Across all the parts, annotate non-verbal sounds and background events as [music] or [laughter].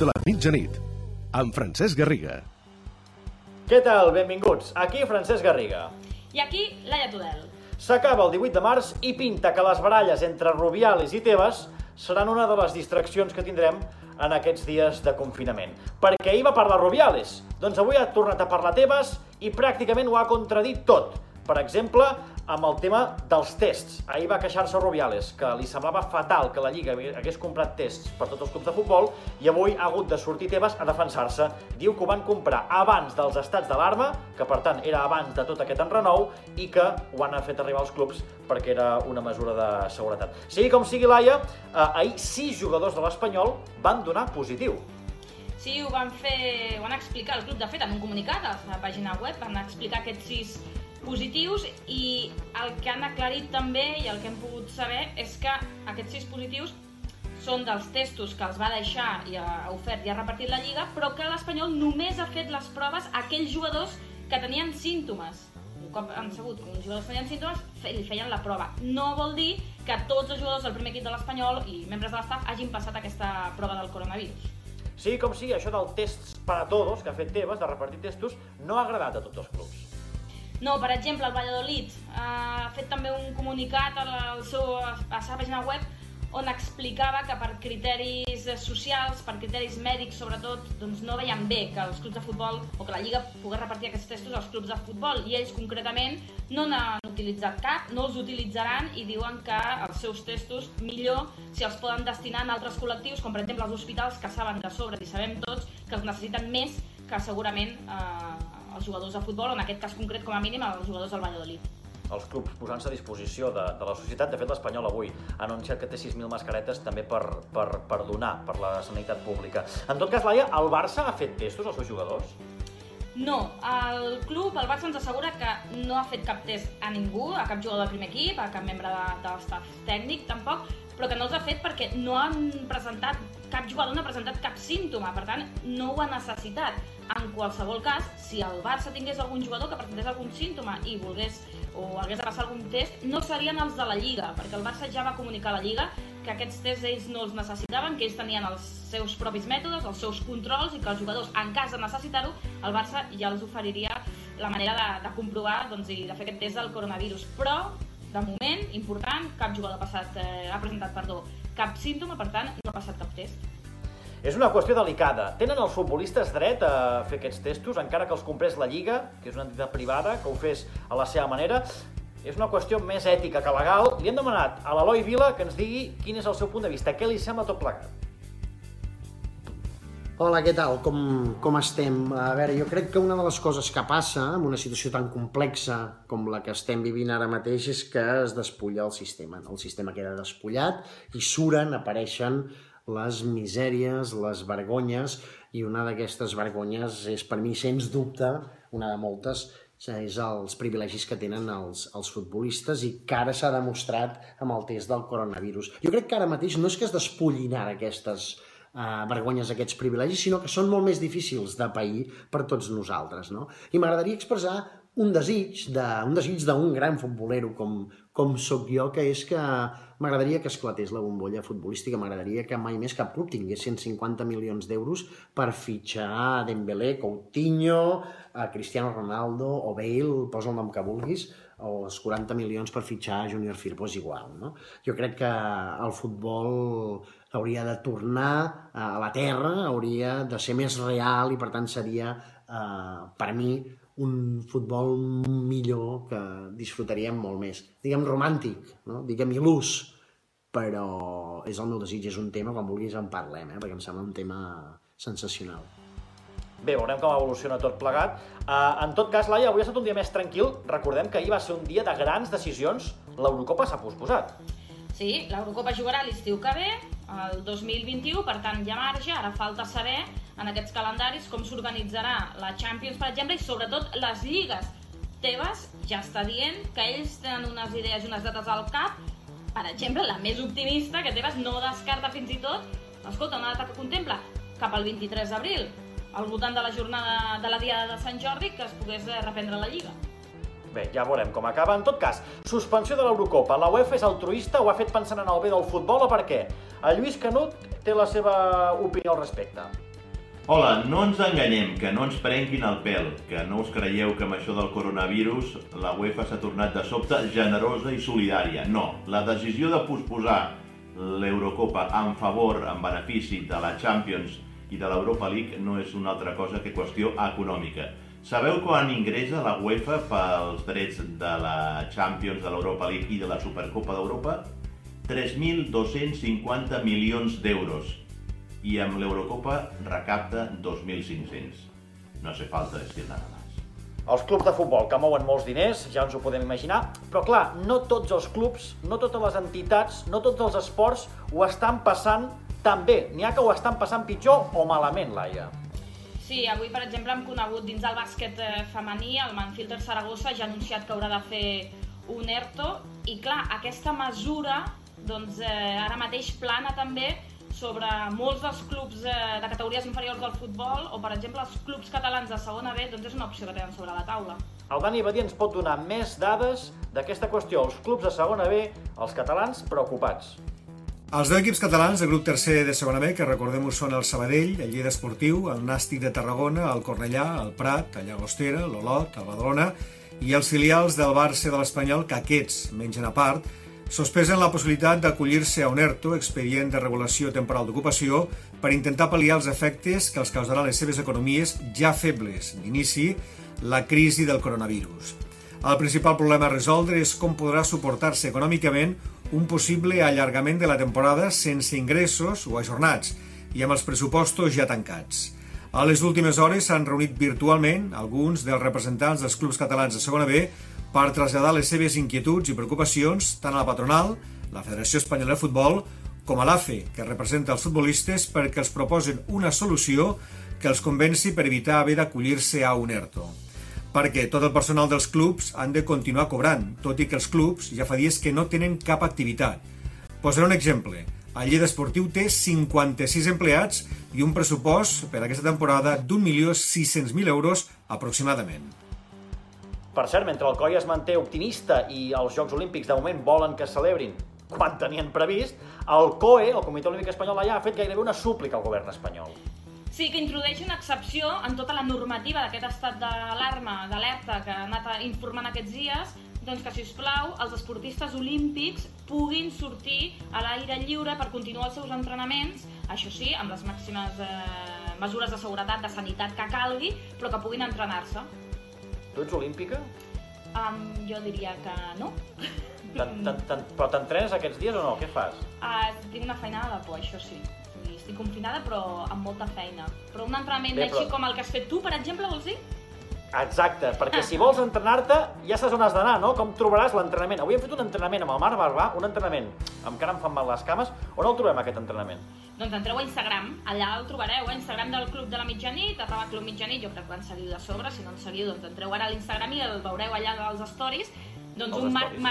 de la mitjanit, amb Francesc Garriga. Què tal? Benvinguts. Aquí Francesc Garriga. I aquí, Laia Tudel. S'acaba el 18 de març i pinta que les baralles entre Rubiales i Tebas seran una de les distraccions que tindrem en aquests dies de confinament. Perquè ahir va parlar Rubiales, doncs avui ha tornat a parlar Tebas i pràcticament ho ha contradit tot. Per exemple, amb el tema dels tests. Ahir va queixar-se Rubiales, que li semblava fatal que la Lliga hagués comprat tests per tots els clubs de futbol i avui ha hagut de sortir Tebas a defensar-se. Diu que ho van comprar abans dels estats d'alarma, que per tant era abans de tot aquest enrenou, i que ho han fet arribar als clubs perquè era una mesura de seguretat. Sigui com sigui, Laia, eh, ahir sis jugadors de l'Espanyol van donar positiu. Sí, ho van fer, ho van explicar el club, de fet, en un comunicat a la pàgina web, van explicar aquests sis positius i el que han aclarit també i el que hem pogut saber és que aquests sis positius són dels testos que els va deixar i ha ofert i ha repartit la Lliga, però que l'Espanyol només ha fet les proves a aquells jugadors que tenien símptomes. Un cop han sabut que uns jugadors tenien símptomes, li feien la prova. No vol dir que tots els jugadors del primer equip de l'Espanyol i membres de l'estaf hagin passat aquesta prova del coronavirus. Sí, com sí, això del tests per a tots que ha fet Tebas, de repartir testos, no ha agradat a tots els clubs. No, per exemple, el Valladolid eh, ha fet també un comunicat a la, a la seva pàgina web on explicava que per criteris socials, per criteris mèdics sobretot, doncs no veien bé que els clubs de futbol o que la Lliga pogués repartir aquests testos als clubs de futbol. I ells concretament no n'han utilitzat cap, no els utilitzaran i diuen que els seus testos millor si els poden destinar a altres col·lectius, com per exemple els hospitals que saben de sobre i sabem tots que els necessiten més que segurament eh, els jugadors de futbol, en aquest cas concret, com a mínim, els jugadors del Valladolid els clubs posant-se a disposició de, de la societat. De fet, l'Espanyol avui ha anunciat que té 6.000 mascaretes també per, per, per donar per la sanitat pública. En tot cas, Laia, el Barça ha fet testos als seus jugadors? No, el club, el Barça ens assegura que no ha fet cap test a ningú, a cap jugador del primer equip, a cap membre de, de l'estaf tècnic tampoc, però que no els ha fet perquè no han presentat, cap jugador no ha presentat cap símptoma, per tant, no ho ha necessitat. En qualsevol cas, si el Barça tingués algun jugador que presentés algun símptoma i volgués o hagués de passar algun test, no serien els de la Lliga, perquè el Barça ja va comunicar a la Lliga que aquests tests ells no els necessitaven, que ells tenien els seus propis mètodes, els seus controls, i que els jugadors, en cas de necessitar-ho, el Barça ja els oferiria la manera de, de comprovar doncs, i de fer aquest test del coronavirus. Però, de moment, important, cap jugador ha, passat, eh, ha presentat perdó, cap símptoma, per tant, no ha passat cap test. És una qüestió delicada. Tenen els futbolistes dret a fer aquests testos, encara que els comprés la Lliga, que és una entitat privada, que ho fes a la seva manera. És una qüestió més ètica que legal. Li hem demanat a l'Eloi Vila que ens digui quin és el seu punt de vista, què li sembla tot plegat. Hola, què tal? Com, com estem? A veure, jo crec que una de les coses que passa en una situació tan complexa com la que estem vivint ara mateix és que es despulla el sistema. El sistema queda despullat i suren, apareixen les misèries, les vergonyes, i una d'aquestes vergonyes és per mi, sens dubte, una de moltes, és els privilegis que tenen els, els futbolistes i que ara s'ha demostrat amb el test del coronavirus. Jo crec que ara mateix no és que es despullin ara aquestes vergonyes, aquests privilegis, sinó que són molt més difícils de pair per tots nosaltres. No? I m'agradaria expressar un desig de, un desig d'un gran futbolero com, com sóc jo, que és que m'agradaria que esclatés la bombolla futbolística, m'agradaria que mai més cap club tingués 150 milions d'euros per fitxar Dembélé, Coutinho, a Cristiano Ronaldo o Bale, posa el nom que vulguis, o els 40 milions per fitxar Junior Firpo és igual. No? Jo crec que el futbol hauria de tornar a la terra, hauria de ser més real i per tant seria, eh, per mi, un futbol millor que disfrutaríem molt més. Diguem romàntic, no? diguem il·lús, però és el meu desig, és un tema, quan vulguis en parlem, eh? perquè em sembla un tema sensacional. Bé, veurem com evoluciona tot plegat. Uh, en tot cas, Laia, avui ha estat un dia més tranquil. Recordem que ahir va ser un dia de grans decisions. L'Eurocopa s'ha posposat. Sí, l'Eurocopa jugarà l'estiu que ve, el 2021, per tant ha marge, ara falta saber en aquests calendaris com s'organitzarà la Champions, per exemple, i sobretot les lligues. Tebas ja està dient que ells tenen unes idees i unes dates al cap, per exemple, la més optimista, que Tebas no descarta fins i tot, escolta, una data que contempla, cap al 23 d'abril, al voltant de la jornada de la Diada de Sant Jordi, que es pogués reprendre la Lliga. Bé, ja veurem com acaba. En tot cas, suspensió de l'Eurocopa. La UEFA és altruista, ho ha fet pensant en el bé del futbol o per què? El Lluís Canut té la seva opinió al respecte. Hola, no ens enganyem, que no ens prenguin el pèl, que no us creieu que amb això del coronavirus la UEFA s'ha tornat de sobte generosa i solidària. No, la decisió de posposar l'Eurocopa en favor, en benefici de la Champions i de l'Europa League no és una altra cosa que qüestió econòmica. Sabeu quan ingressa la UEFA pels drets de la Champions, de l'Europa League i de la Supercopa d'Europa? 3.250 milions d'euros i amb l'Eurocopa recapta 2.500. No hace falta decir nada más. Els clubs de futbol que mouen molts diners, ja ens ho podem imaginar, però clar, no tots els clubs, no totes les entitats, no tots els esports ho estan passant tan bé. N'hi ha que ho estan passant pitjor o malament, Laia. Sí, avui, per exemple, hem conegut dins del bàsquet eh, femení, el Manfilter Saragossa ja ha anunciat que haurà de fer un ERTO, i clar, aquesta mesura doncs, eh, ara mateix plana també sobre molts dels clubs eh, de categories inferiors del futbol o, per exemple, els clubs catalans de segona B, doncs és una opció que tenen sobre la taula. El Dani Badia ens pot donar més dades d'aquesta qüestió. Els clubs de segona B, els catalans, preocupats. Els deu equips catalans del grup tercer de segona B, que recordem-ho són el Sabadell, el Lleida Esportiu, el Nàstic de Tarragona, el Cornellà, el Prat, el Llagostera, l'Olot, el Badalona i els filials del Barça de l'Espanyol, que aquests mengen a part, sospesen la possibilitat d'acollir-se a un ERTO, expedient de regulació temporal d'ocupació, per intentar pal·liar els efectes que els causarà les seves economies ja febles d'inici la crisi del coronavirus. El principal problema a resoldre és com podrà suportar-se econòmicament un possible allargament de la temporada sense ingressos o ajornats i amb els pressupostos ja tancats. A les últimes hores s'han reunit virtualment alguns dels representants dels clubs catalans de segona B per traslladar les seves inquietuds i preocupacions tant a la patronal, la Federació Espanyola de Futbol, com a l'AFE, que representa els futbolistes, perquè els proposen una solució que els convenci per evitar haver d'acollir-se a un ERTO. Perquè tot el personal dels clubs han de continuar cobrant, tot i que els clubs ja fa dies que no tenen cap activitat. Posaré un exemple. El Lleida Esportiu té 56 empleats i un pressupost per aquesta temporada d'1.600.000 euros aproximadament. Per cert, mentre el COI es manté optimista i els Jocs Olímpics de moment volen que celebrin quan tenien previst, el COE, el Comitè Olímpic Espanyol, ja ha fet gairebé una súplica al govern espanyol. Sí, que introdueix una excepció en tota la normativa d'aquest estat d'alarma, d'alerta que ha anat informant aquests dies, doncs que, si us plau, els esportistes olímpics puguin sortir a l'aire lliure per continuar els seus entrenaments, això sí, amb les màximes eh, mesures de seguretat, de sanitat que calgui, però que puguin entrenar-se. Tu ets olímpica? Um, jo diria que no. Tan, tan, tan, però t'entrenes aquests dies o no? Què fas? Uh, tinc una feinada de por, això sí. Estic confinada però amb molta feina. Però un entrenament Bé, així però- com el que has fet tu, per exemple, vols dir? Exacte, perquè si [laughs] vols entrenar-te ja saps on has d'anar, no? Com trobaràs l'entrenament. Avui hem fet un entrenament amb el Marc Barbà, un entrenament, encara em fan mal les cames. On el trobem, aquest entrenament? Doncs entreu a Instagram, allà el trobareu, a Instagram del Club de la Mitjanit, arroba Club Mitjanit, jo crec que van seguir de sobre, si no ens seguiu, doncs entreu ara a l'Instagram i el veureu allà als stories. Doncs Els un Marc stories.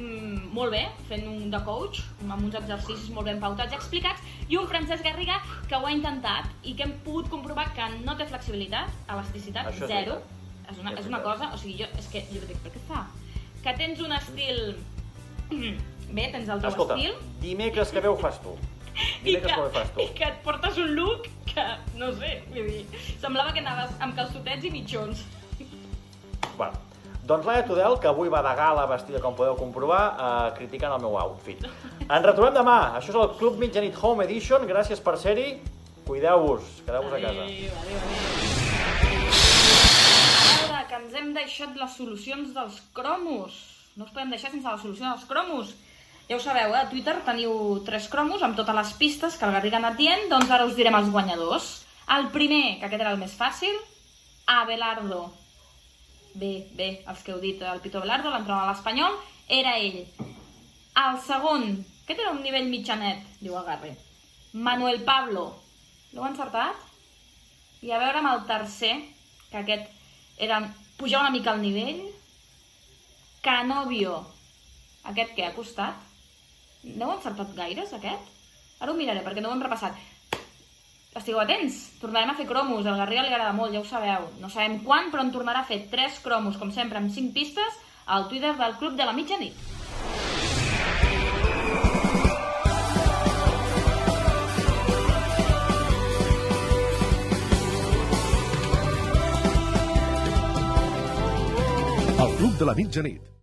Mm, molt bé, fent un de coach, amb uns exercicis molt ben pautats i explicats, i un Francesc Garriga que ho ha intentat i que hem pogut comprovar que no té flexibilitat, elasticitat, Això és zero. veritat. És una, És és una cosa, o sigui, jo, és que jo dic, per què fa? Que tens un estil... [clears throat] Bé, tens el teu Escolta, estil, dimecres que ve ho fas tu. [laughs] i que, que fas tu. i que et portes un look que, no sé, vull dir, semblava que anaves amb calçotets i mitjons. Bueno, doncs Laia Tudel, que avui va de gala vestida, com podeu comprovar, eh, criticant el meu outfit. Ens retrobem demà. Això és el Club Mitjanit Home Edition. Gràcies per ser-hi. Cuideu-vos. Quedeu-vos a casa. Adéu, adéu, adéu. A veure, que ens hem deixat les solucions dels cromos. No us podem deixar sense la solució dels cromos. Ja ho sabeu, eh? a Twitter teniu tres cromos amb totes les pistes que el Garriga ha anat dient, doncs ara us direm els guanyadors. El primer, que aquest era el més fàcil, Abelardo. Bé, bé, els que heu dit, el Pito Abelardo, l'entrenador de l'Espanyol, era ell. El segon, aquest era un nivell mitjanet, diu el Garri. Manuel Pablo. L'heu encertat? I a veure amb el tercer, que aquest era pujar una mica al nivell. Canovio. Aquest què ha costat? N'heu encertat gaires, aquest? Ara ho miraré, perquè no ho hem repassat. Estigueu atents, tornarem a fer cromos, al Garriga li agrada molt, ja ho sabeu. No sabem quan, però en tornarà a fer tres cromos, com sempre, amb cinc pistes, al Twitter del Club de la Mitjanit. El Club de la Mitjanit.